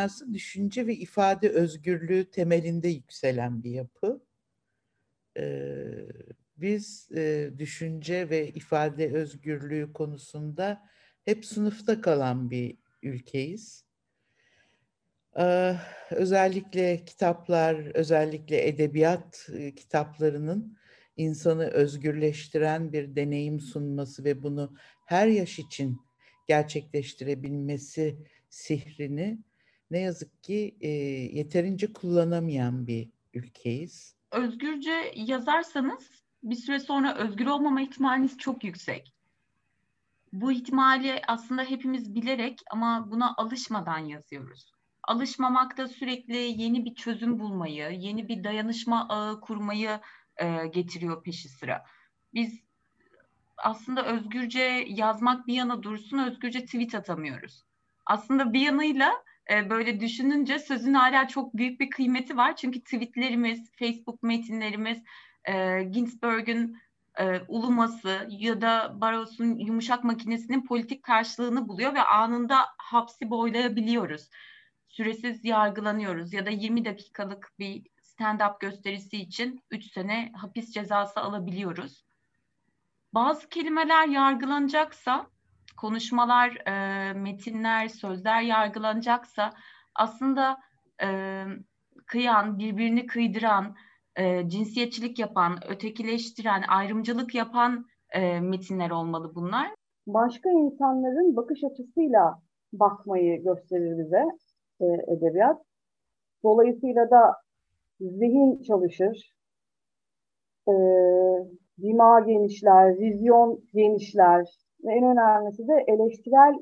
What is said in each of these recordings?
dünyası düşünce ve ifade özgürlüğü temelinde yükselen bir yapı. Ee, biz e, düşünce ve ifade özgürlüğü konusunda hep sınıfta kalan bir ülkeyiz. Ee, özellikle kitaplar, özellikle edebiyat e, kitaplarının insanı özgürleştiren bir deneyim sunması ve bunu her yaş için gerçekleştirebilmesi sihrini ne yazık ki e, yeterince kullanamayan bir ülkeyiz. Özgürce yazarsanız bir süre sonra özgür olmama ihtimaliniz çok yüksek. Bu ihtimali aslında hepimiz bilerek ama buna alışmadan yazıyoruz. Alışmamakta sürekli yeni bir çözüm bulmayı, yeni bir dayanışma ağı kurmayı e, getiriyor peşi sıra. Biz aslında özgürce yazmak bir yana dursun, özgürce tweet atamıyoruz. Aslında bir yanıyla e, böyle düşününce sözün hala çok büyük bir kıymeti var. Çünkü tweetlerimiz, Facebook metinlerimiz, e, Ginsberg'ün e, uluması ya da Barros'un yumuşak makinesinin politik karşılığını buluyor ve anında hapsi boylayabiliyoruz. Süresiz yargılanıyoruz ya da 20 dakikalık bir stand-up gösterisi için 3 sene hapis cezası alabiliyoruz. Bazı kelimeler yargılanacaksa, konuşmalar, e, metinler, sözler yargılanacaksa aslında e, kıyan, birbirini kıydıran, e, cinsiyetçilik yapan, ötekileştiren, ayrımcılık yapan e, metinler olmalı bunlar. Başka insanların bakış açısıyla bakmayı gösterir bize e, edebiyat. Dolayısıyla da zihin çalışır, e, dima genişler, vizyon genişler ve en önemlisi de eleştirel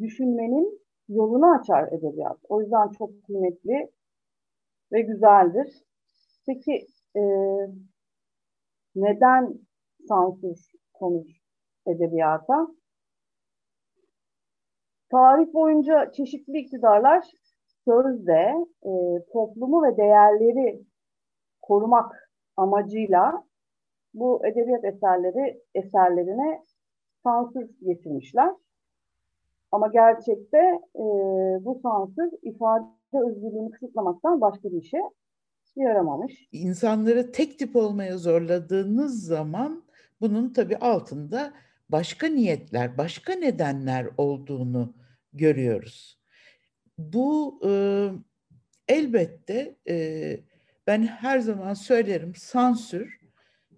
düşünmenin yolunu açar edebiyat. O yüzden çok kıymetli ve güzeldir. Peki e, neden sansür konur edebiyata? Tarih boyunca çeşitli iktidarlar sözde e, toplumu ve değerleri korumak amacıyla bu edebiyat eserleri eserlerine sansür getirmişler. Ama gerçekte e, bu sansür ifade özgürlüğünü kısıtlamaktan başka bir şey yaramamış. İnsanları tek tip olmaya zorladığınız zaman bunun tabii altında başka niyetler, başka nedenler olduğunu görüyoruz. Bu e, elbette e, ben her zaman söylerim sansür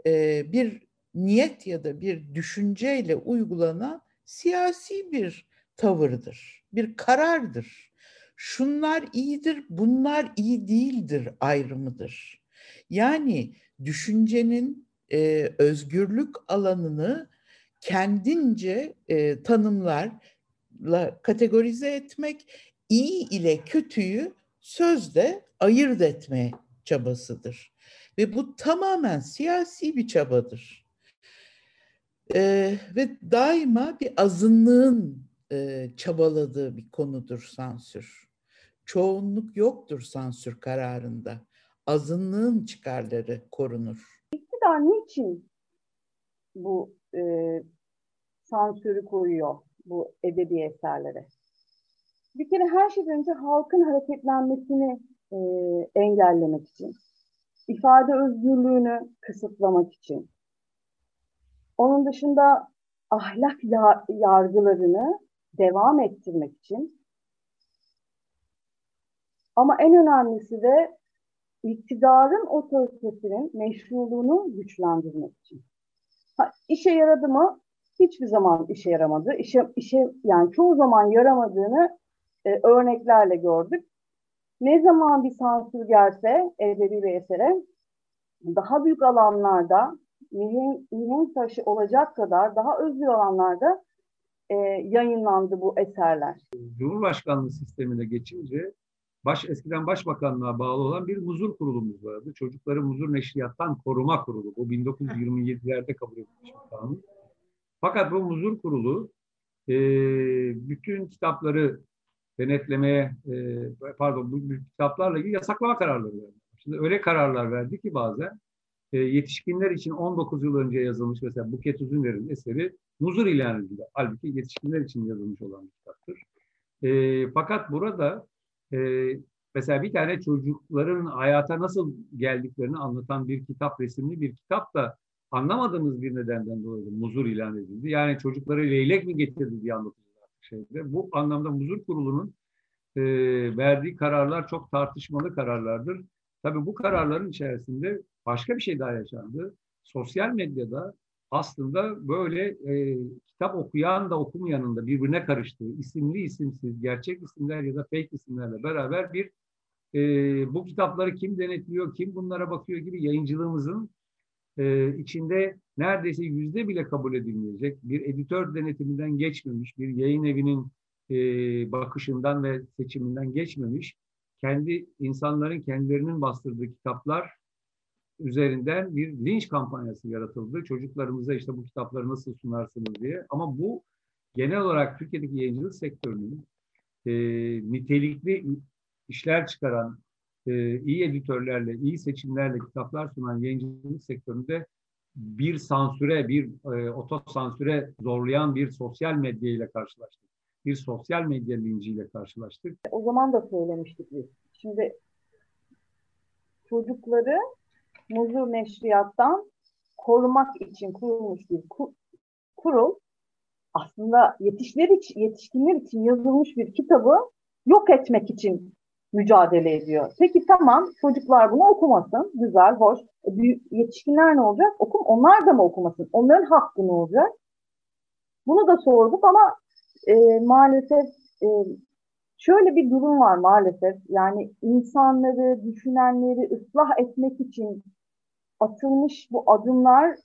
e, bir niyet ya da bir düşünceyle uygulanan siyasi bir tavırdır, bir karardır şunlar iyidir, bunlar iyi değildir ayrımıdır. Yani düşüncenin e, özgürlük alanını kendince e, tanımlarla kategorize etmek, iyi ile kötüyü sözde ayırt etme çabasıdır. Ve bu tamamen siyasi bir çabadır. Ee, ve daima bir azınlığın e, çabaladığı bir konudur sansür çoğunluk yoktur sansür kararında. Azınlığın çıkarları korunur. İktidar niçin bu e, sansürü koyuyor bu edebi eserlere? Bir kere her şeyden önce halkın hareketlenmesini e, engellemek için, ifade özgürlüğünü kısıtlamak için, onun dışında ahlak yargılarını devam ettirmek için ama en önemlisi de iktidarın otoritesinin meşruluğunu güçlendirmek için. Ha, işe yaradı mı? Hiçbir zaman işe yaramadı. İşe, işe yani çoğu zaman yaramadığını e, örneklerle gördük. Ne zaman bir sansür gelse edebi bir esere daha büyük alanlarda mihenk, mihenk taşı olacak kadar daha özgür alanlarda e, yayınlandı bu eserler. Cumhurbaşkanlığı sistemine geçince baş eskiden başbakanlığa bağlı olan bir huzur kurulumuz vardı. Çocukları huzur neşriyattan koruma kurulu. Bu 1927'lerde kabul edilmiş bir kanun. Fakat bu huzur kurulu e, bütün kitapları denetlemeye, e, pardon bu kitaplarla ilgili yasaklama kararları verdi. Şimdi öyle kararlar verdi ki bazen e, yetişkinler için 19 yıl önce yazılmış mesela Buket Üzünler'in eseri muzur ilan edildi. Halbuki yetişkinler için yazılmış olan bir kitaptır. E, fakat burada e, mesela bir tane çocukların hayata nasıl geldiklerini anlatan bir kitap, resimli bir kitap da anlamadığımız bir nedenden dolayı muzur ilan edildi. Yani çocukları leylek mi getirdi diye anlatıyorlar şeyde. Bu anlamda muzur kurulunun e, verdiği kararlar çok tartışmalı kararlardır. Tabii bu kararların içerisinde başka bir şey daha yaşandı. Sosyal medyada aslında böyle e, kitap okuyan da okumayanın da birbirine karıştığı isimli isimsiz gerçek isimler ya da fake isimlerle beraber bir e, bu kitapları kim denetliyor, kim bunlara bakıyor gibi yayıncılığımızın e, içinde neredeyse yüzde bile kabul edilmeyecek bir editör denetiminden geçmemiş, bir yayın evinin e, bakışından ve seçiminden geçmemiş, kendi insanların kendilerinin bastırdığı kitaplar üzerinden bir linç kampanyası yaratıldı. Çocuklarımıza işte bu kitapları nasıl sunarsınız diye. Ama bu genel olarak Türkiye'deki yayıncılık sektörünün e, nitelikli işler çıkaran, e, iyi editörlerle, iyi seçimlerle kitaplar sunan yayıncılık sektöründe bir sansüre, bir e, otosansüre zorlayan bir sosyal medya ile karşılaştık. Bir sosyal medya linciyle karşılaştık. O zaman da söylemiştik biz. Şimdi çocukları muzur neşriyattan korumak için kurulmuş bir kurul aslında yetişler için, yetişkinler için yazılmış bir kitabı yok etmek için mücadele ediyor. Peki tamam çocuklar bunu okumasın. Güzel, hoş. E, yetişkinler ne olacak? Okum, onlar da mı okumasın? Onların hakkı ne olacak? Bunu da sorduk ama e, maalesef e, şöyle bir durum var maalesef. Yani insanları, düşünenleri ıslah etmek için atılmış bu adımlar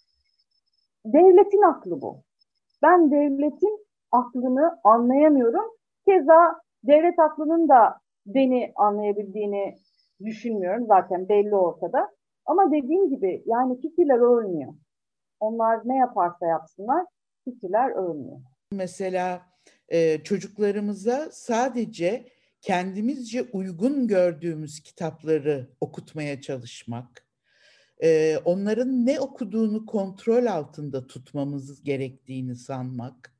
devletin aklı bu. Ben devletin aklını anlayamıyorum. Keza devlet aklının da beni anlayabildiğini düşünmüyorum. Zaten belli ortada. Ama dediğim gibi yani fikirler ölmüyor. Onlar ne yaparsa yapsınlar fikirler ölmüyor. Mesela e, çocuklarımıza sadece kendimizce uygun gördüğümüz kitapları okutmaya çalışmak, e, onların ne okuduğunu kontrol altında tutmamız gerektiğini sanmak,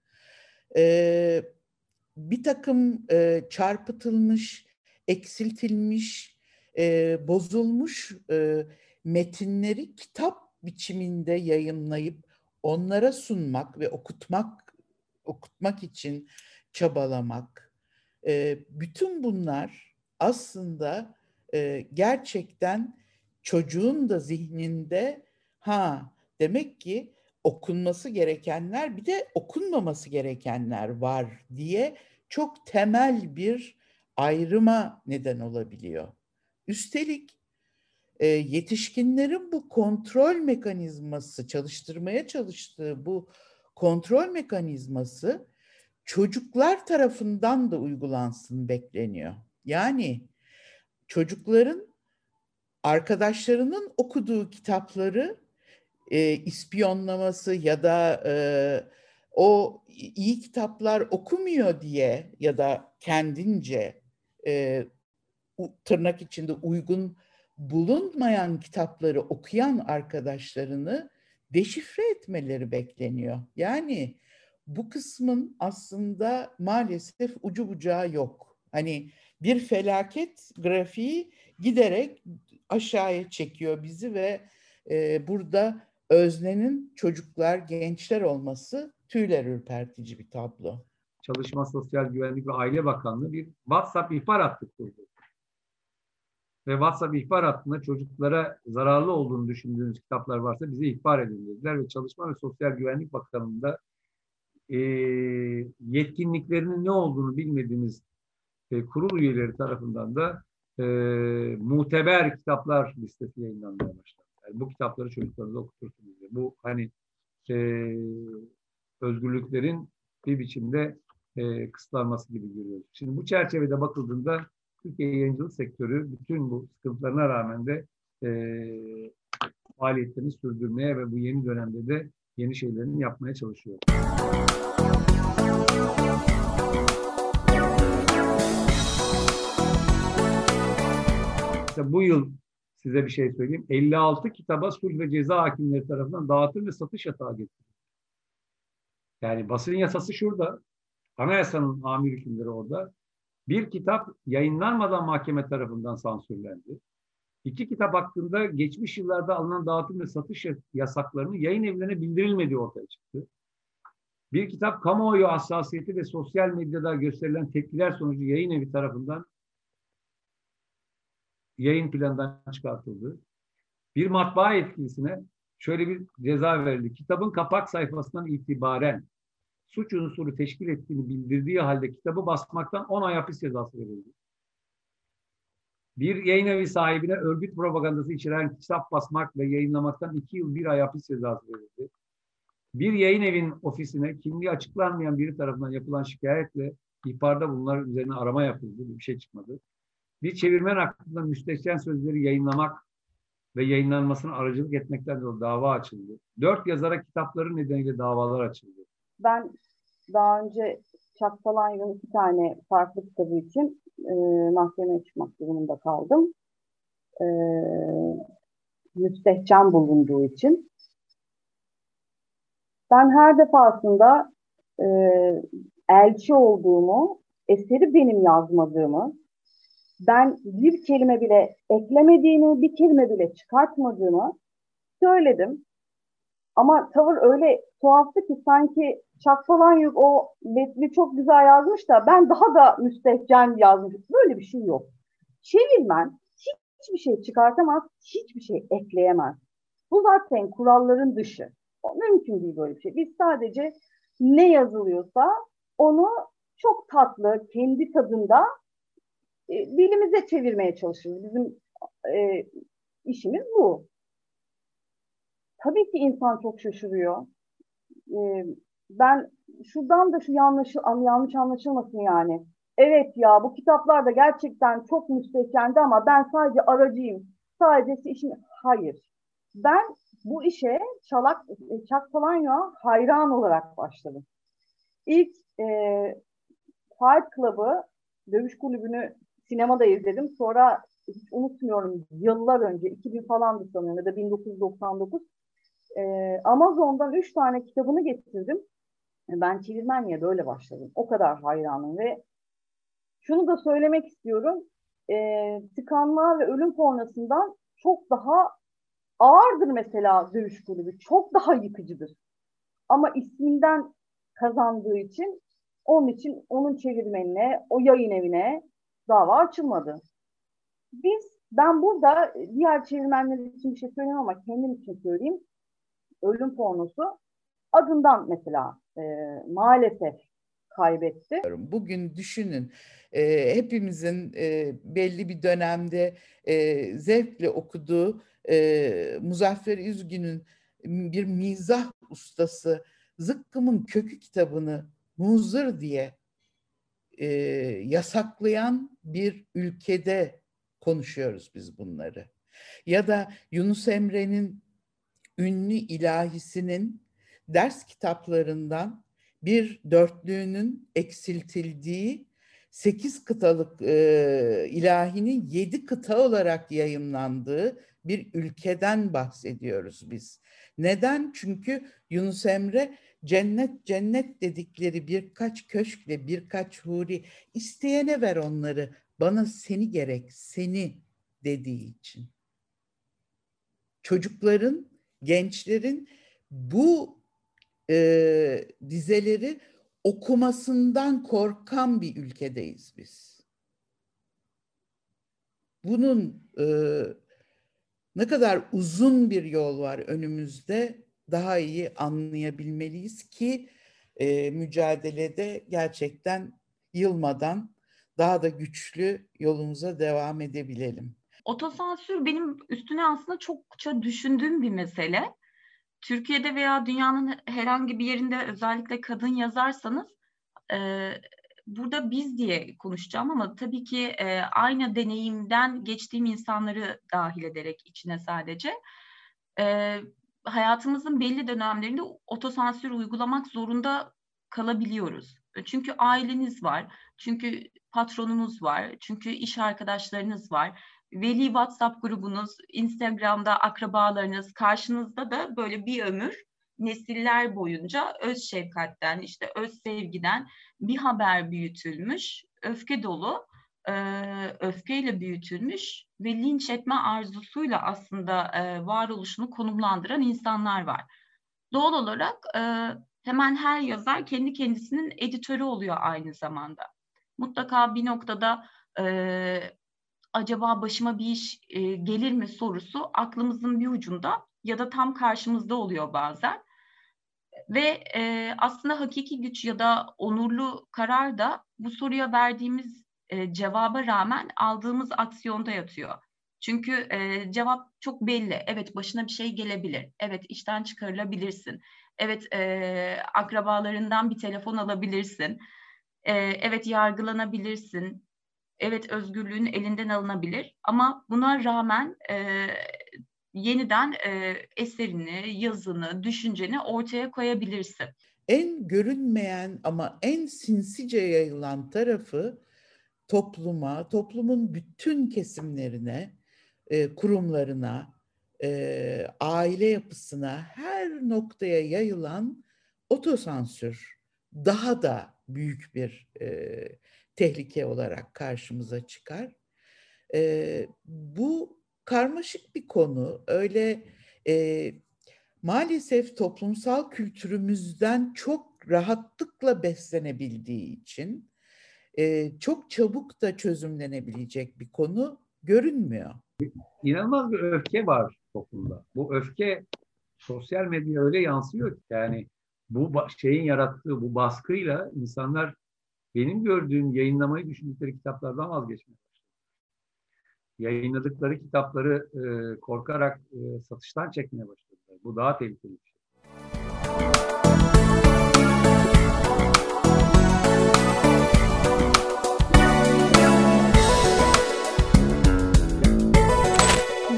e, bir takım çarpıtılmış, eksiltilmiş, bozulmuş metinleri kitap biçiminde yayınlayıp onlara sunmak ve okutmak okutmak için çabalamak. E, bütün bunlar aslında e, gerçekten çocuğun da zihninde ha demek ki okunması gerekenler bir de okunmaması gerekenler var diye çok temel bir ayrıma neden olabiliyor. Üstelik e, yetişkinlerin bu kontrol mekanizması çalıştırmaya çalıştığı bu kontrol mekanizması çocuklar tarafından da uygulansın bekleniyor. Yani çocukların arkadaşlarının okuduğu kitapları e, ispiyonlaması ya da e, o iyi kitaplar okumuyor diye ya da kendince e, tırnak içinde uygun bulunmayan kitapları okuyan arkadaşlarını deşifre etmeleri bekleniyor. Yani bu kısmın aslında maalesef ucu bucağı yok. Hani bir felaket grafiği giderek aşağıya çekiyor bizi ve e, burada öznenin çocuklar, gençler olması tüyler ürpertici bir tablo. Çalışma Sosyal Güvenlik ve Aile Bakanlığı bir WhatsApp ihbar hattı kurdu. Ve WhatsApp ihbar hattında çocuklara zararlı olduğunu düşündüğünüz kitaplar varsa bize ihbar edin dediler. Ve Çalışma ve Sosyal Güvenlik Bakanlığı'nda e, yetkinliklerinin ne olduğunu bilmediğimiz e, kurul üyeleri tarafından da e, muteber kitaplar listesi yayınlanmaya başladı. Yani bu kitapları çocuklarınıza okutursunuz. Diye. Bu hani e, özgürlüklerin bir biçimde e, kısıtlanması gibi görüyoruz. Şimdi bu çerçevede bakıldığında Türkiye yayıncılık sektörü bütün bu sıkıntılarına rağmen de e, faaliyetlerini sürdürmeye ve bu yeni dönemde de yeni şeylerini yapmaya çalışıyor. İşte bu yıl size bir şey söyleyeyim. 56 kitaba sulh ve ceza hakimleri tarafından dağıtım ve satış yatağı getirildi. Yani basın yasası şurada. Anayasanın amir hükümleri orada. Bir kitap yayınlanmadan mahkeme tarafından sansürlendi. İki kitap hakkında geçmiş yıllarda alınan dağıtım ve satış yasaklarının yayın evlerine bildirilmediği ortaya çıktı. Bir kitap kamuoyu hassasiyeti ve sosyal medyada gösterilen tepkiler sonucu yayın evi tarafından yayın planından çıkartıldı. Bir matbaa etkilisine şöyle bir ceza verildi. Kitabın kapak sayfasından itibaren suç unsuru teşkil ettiğini bildirdiği halde kitabı basmaktan 10 ay hapis cezası verildi. Bir yayın evi sahibine örgüt propagandası içeren kitap basmak ve yayınlamaktan 2 yıl 1 ay hapis cezası verildi. Bir yayın evin ofisine kimliği açıklanmayan biri tarafından yapılan şikayetle ihbarda bunlar üzerine arama yapıldı. Bir şey çıkmadı. Bir çevirmen hakkında müstehcen sözleri yayınlamak ve yayınlanmasına aracılık etmekten dolayı dava açıldı. Dört yazara kitapları nedeniyle davalar açıldı. Ben daha önce Chuck Palahniuk'un iki tane farklı kitabı için e, mahkemeye çıkmak durumunda kaldım. E, müstehcen bulunduğu için. Ben her defasında e, elçi olduğumu, eseri benim yazmadığımı, ben bir kelime bile eklemediğini, bir kelime bile çıkartmadığımı söyledim. Ama tavır öyle tuhaftı ki sanki Çak falan yok o metni çok güzel yazmış da ben daha da müstehcen yazmışım. Böyle bir şey yok. Çevirmen hiçbir şey çıkartamaz, hiçbir şey ekleyemez. Bu zaten kuralların dışı. Mümkün değil böyle bir şey. Biz sadece ne yazılıyorsa onu çok tatlı, kendi tadında e, dilimize çevirmeye çalışıyoruz. Bizim e, işimiz bu. Tabii ki insan çok şaşırıyor. E, ben şuradan da şu yanlış, yanlış anlaşılmasın yani. Evet ya bu kitaplar da gerçekten çok müstehcendi ama ben sadece aracıyım. Sadece işim... Hayır. Ben bu işe Çalak, Çak Palanya hayran olarak başladım. İlk e, Fight Club'ı, dövüş kulübünü sinemada izledim. Sonra hiç unutmuyorum yıllar önce 2000 falandı sanıyorum ya da 1999 e, Amazon'dan 3 tane kitabını getirdim. Ben çevirmenliğe böyle başladım. O kadar hayranım ve şunu da söylemek istiyorum. E, tıkanma ve ölüm sonrasından çok daha ağırdır mesela dövüş kulübü. Çok daha yıkıcıdır. Ama isminden kazandığı için onun için onun çevirmenine, o yayın evine dava açılmadı. Biz, ben burada diğer çevirmenler için bir şey söyleyeyim ama kendim için söyleyeyim. Ölüm pornosu adından mesela e, maalesef kaybetti. Bugün düşünün e, hepimizin e, belli bir dönemde e, zevkle okuduğu e, Muzaffer Üzgün'ün bir mizah ustası Zıkkım'ın Kökü kitabını muzır diye e, yasaklayan bir ülkede konuşuyoruz biz bunları. Ya da Yunus Emre'nin ünlü ilahisinin ders kitaplarından bir dörtlüğünün eksiltildiği sekiz kıtalık e, ilahinin yedi kıta olarak yayımlandığı bir ülkeden bahsediyoruz biz. Neden? Çünkü Yunus Emre cennet cennet dedikleri birkaç köşkle birkaç huri isteyene ver onları bana seni gerek seni dediği için. Çocukların, gençlerin bu e, dizeleri okumasından korkan bir ülkedeyiz biz. Bunun e, ne kadar uzun bir yol var önümüzde daha iyi anlayabilmeliyiz ki e, mücadelede gerçekten yılmadan daha da güçlü yolumuza devam edebilelim. Otosansür benim üstüne aslında çokça düşündüğüm bir mesele. Türkiye'de veya dünyanın herhangi bir yerinde özellikle kadın yazarsanız e, burada biz diye konuşacağım ama tabii ki e, aynı deneyimden geçtiğim insanları dahil ederek içine sadece e, hayatımızın belli dönemlerinde otosansür uygulamak zorunda kalabiliyoruz. Çünkü aileniz var, çünkü patronunuz var, çünkü iş arkadaşlarınız var veli WhatsApp grubunuz, Instagram'da akrabalarınız, karşınızda da böyle bir ömür nesiller boyunca öz şefkatten, işte öz sevgiden bir haber büyütülmüş öfke dolu, e, öfkeyle büyütülmüş ve linç etme arzusuyla aslında e, varoluşunu konumlandıran insanlar var. Doğal olarak e, hemen her yazar kendi kendisinin editörü oluyor aynı zamanda. Mutlaka bir noktada e, acaba başıma bir iş e, gelir mi sorusu aklımızın bir ucunda ya da tam karşımızda oluyor bazen. Ve e, aslında hakiki güç ya da onurlu karar da bu soruya verdiğimiz e, cevaba rağmen aldığımız aksiyonda yatıyor. Çünkü e, cevap çok belli. Evet başına bir şey gelebilir. Evet işten çıkarılabilirsin. Evet e, akrabalarından bir telefon alabilirsin. E, evet yargılanabilirsin. Evet özgürlüğün elinden alınabilir. Ama buna rağmen e, yeniden e, eserini, yazını, düşünceni ortaya koyabilirsin. En görünmeyen ama en sinsice yayılan tarafı topluma, toplumun bütün kesimlerine, e, kurumlarına, e, aile yapısına, her noktaya yayılan otosansür daha da büyük bir e, tehlike olarak karşımıza çıkar. E, bu karmaşık bir konu. Öyle e, maalesef toplumsal kültürümüzden çok rahatlıkla beslenebildiği için e, çok çabuk da çözümlenebilecek bir konu görünmüyor. İnanılmaz bir öfke var toplumda. Bu öfke sosyal medyaya öyle yansıyor ki yani bu şeyin yarattığı bu baskıyla insanlar benim gördüğüm yayınlamayı düşündükleri kitaplardan vazgeçmeye yayınladıkları kitapları e, korkarak e, satıştan çekmeye başladılar. Bu daha tehlikeli bir şey.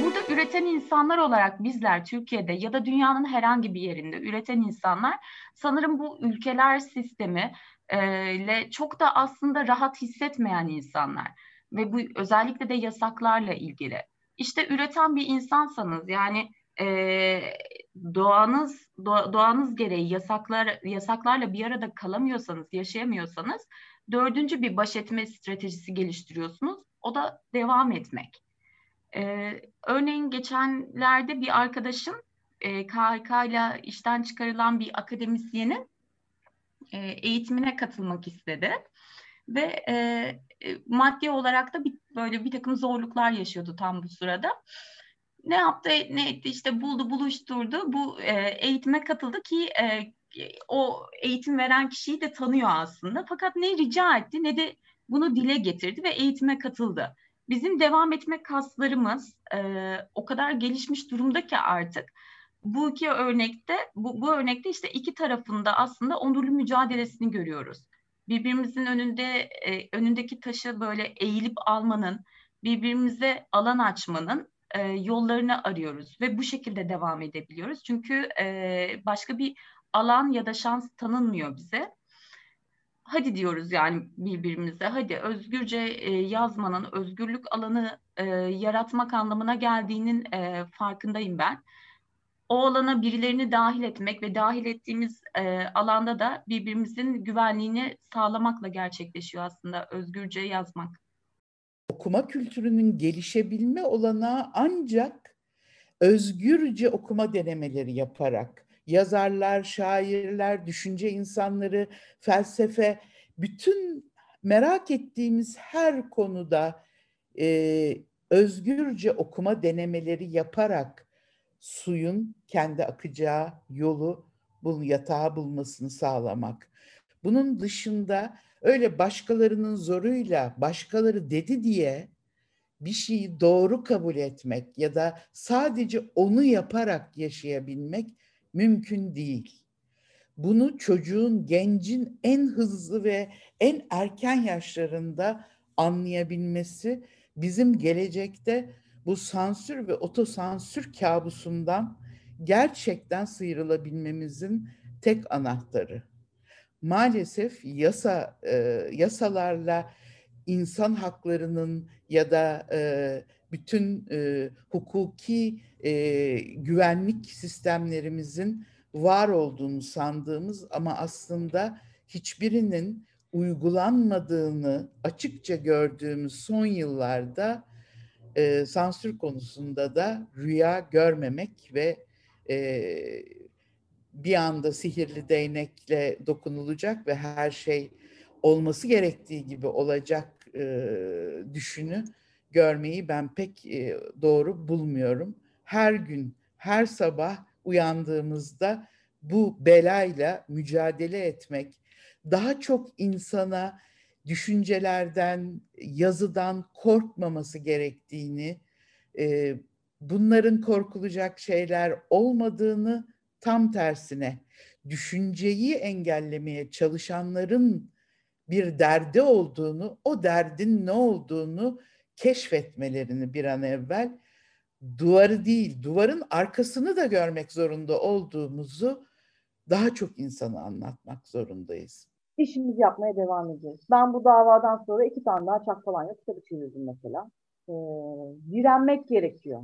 Burada üreten insanlar olarak bizler Türkiye'de ya da dünyanın herhangi bir yerinde üreten insanlar sanırım bu ülkeler sistemi ile çok da aslında rahat hissetmeyen insanlar ve bu özellikle de yasaklarla ilgili. İşte üreten bir insansanız yani e, doğanız doğa, doğanız gereği yasaklar yasaklarla bir arada kalamıyorsanız, yaşayamıyorsanız dördüncü bir baş etme stratejisi geliştiriyorsunuz. O da devam etmek. Ee, örneğin geçenlerde bir arkadaşım e, KHK ile işten çıkarılan bir akademisyenin e, eğitimine katılmak istedi ve e, e, maddi olarak da bir, böyle bir takım zorluklar yaşıyordu tam bu sırada. Ne yaptı, ne etti işte buldu, buluşturdu. Bu e, eğitime katıldı ki e, o eğitim veren kişiyi de tanıyor aslında. Fakat ne rica etti ne de bunu dile getirdi ve eğitime katıldı. Bizim devam etme kaslarımız e, o kadar gelişmiş durumda ki artık bu iki örnekte bu, bu örnekte işte iki tarafında aslında onurlu mücadelesini görüyoruz birbirimizin önünde e, önündeki taşı böyle eğilip almanın, birbirimize alan açmanın e, yollarını arıyoruz ve bu şekilde devam edebiliyoruz. Çünkü e, başka bir alan ya da şans tanınmıyor bize. Hadi diyoruz yani birbirimize, hadi özgürce e, yazmanın, özgürlük alanı e, yaratmak anlamına geldiğinin e, farkındayım ben o alana birilerini dahil etmek ve dahil ettiğimiz e, alanda da birbirimizin güvenliğini sağlamakla gerçekleşiyor aslında özgürce yazmak. Okuma kültürünün gelişebilme olanağı ancak özgürce okuma denemeleri yaparak yazarlar, şairler, düşünce insanları, felsefe bütün merak ettiğimiz her konuda e, özgürce okuma denemeleri yaparak suyun kendi akacağı yolu bul yatağı bulmasını sağlamak. Bunun dışında öyle başkalarının zoruyla başkaları dedi diye bir şeyi doğru kabul etmek ya da sadece onu yaparak yaşayabilmek mümkün değil. Bunu çocuğun, gencin en hızlı ve en erken yaşlarında anlayabilmesi bizim gelecekte bu sansür ve otosansür kabusundan gerçekten sıyrılabilmemizin tek anahtarı. Maalesef yasa e, yasalarla insan haklarının ya da e, bütün e, hukuki e, güvenlik sistemlerimizin var olduğunu sandığımız ama aslında hiçbirinin uygulanmadığını açıkça gördüğümüz son yıllarda e, sansür konusunda da rüya görmemek ve e, bir anda sihirli değnekle dokunulacak ve her şey olması gerektiği gibi olacak e, düşünü görmeyi ben pek e, doğru bulmuyorum. Her gün, her sabah uyandığımızda bu belayla mücadele etmek, daha çok insana düşüncelerden, yazıdan korkmaması gerektiğini, e, bunların korkulacak şeyler olmadığını tam tersine düşünceyi engellemeye çalışanların bir derdi olduğunu, o derdin ne olduğunu keşfetmelerini bir an evvel duvarı değil, duvarın arkasını da görmek zorunda olduğumuzu daha çok insana anlatmak zorundayız. İşimizi yapmaya devam edeceğiz. Ben bu davadan sonra iki tane daha Çakpalanya kitabı çevirdim mesela. Ee, direnmek gerekiyor.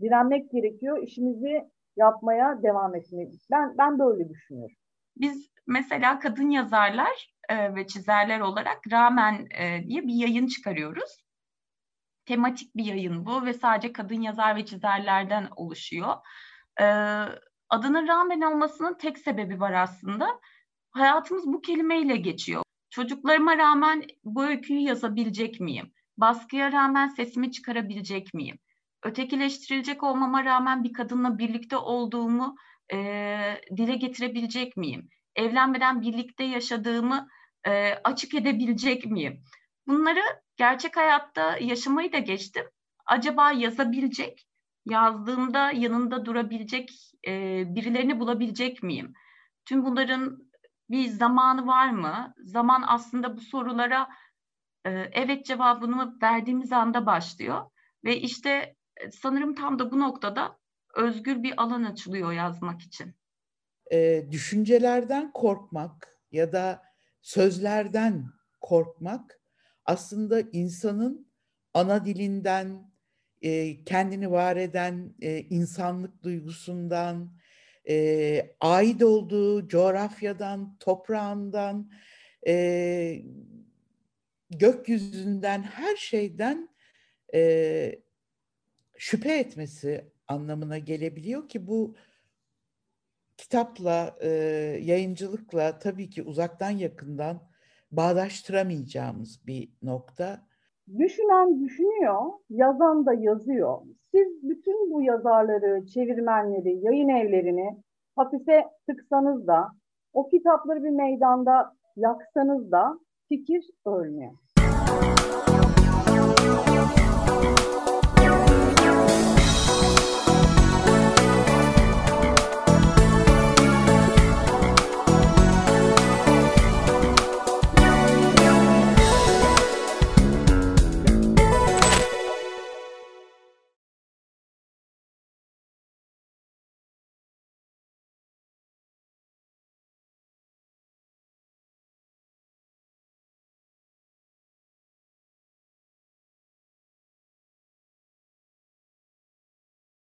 Direnmek gerekiyor. İşimizi yapmaya devam etmeyi. Ben ben böyle düşünüyorum. Biz mesela kadın yazarlar e, ve çizerler olarak Ramen e, diye bir yayın çıkarıyoruz. Tematik bir yayın bu ve sadece kadın yazar ve çizerlerden oluşuyor. E, adının Ramen olmasının tek sebebi var aslında. Hayatımız bu kelimeyle geçiyor. Çocuklarıma rağmen bu öyküyü yazabilecek miyim? Baskıya rağmen sesimi çıkarabilecek miyim? Ötekileştirilecek olmama rağmen bir kadınla birlikte olduğumu e, dile getirebilecek miyim? Evlenmeden birlikte yaşadığımı e, açık edebilecek miyim? Bunları gerçek hayatta yaşamayı da geçtim. Acaba yazabilecek, yazdığımda yanında durabilecek e, birilerini bulabilecek miyim? Tüm bunların bir zamanı var mı? Zaman aslında bu sorulara e, evet cevabını verdiğimiz anda başlıyor. Ve işte e, sanırım tam da bu noktada özgür bir alan açılıyor yazmak için. E, düşüncelerden korkmak ya da sözlerden korkmak aslında insanın ana dilinden, e, kendini var eden e, insanlık duygusundan, e, ait olduğu coğrafyadan, toprağından, e, gökyüzünden, her şeyden e, şüphe etmesi anlamına gelebiliyor ki bu kitapla, e, yayıncılıkla tabii ki uzaktan yakından bağdaştıramayacağımız bir nokta. Düşünen düşünüyor, yazan da yazıyor. Siz bütün bu yazarları, çevirmenleri, yayın evlerini hafife tıksanız da, o kitapları bir meydanda yaksanız da fikir ölmüyor.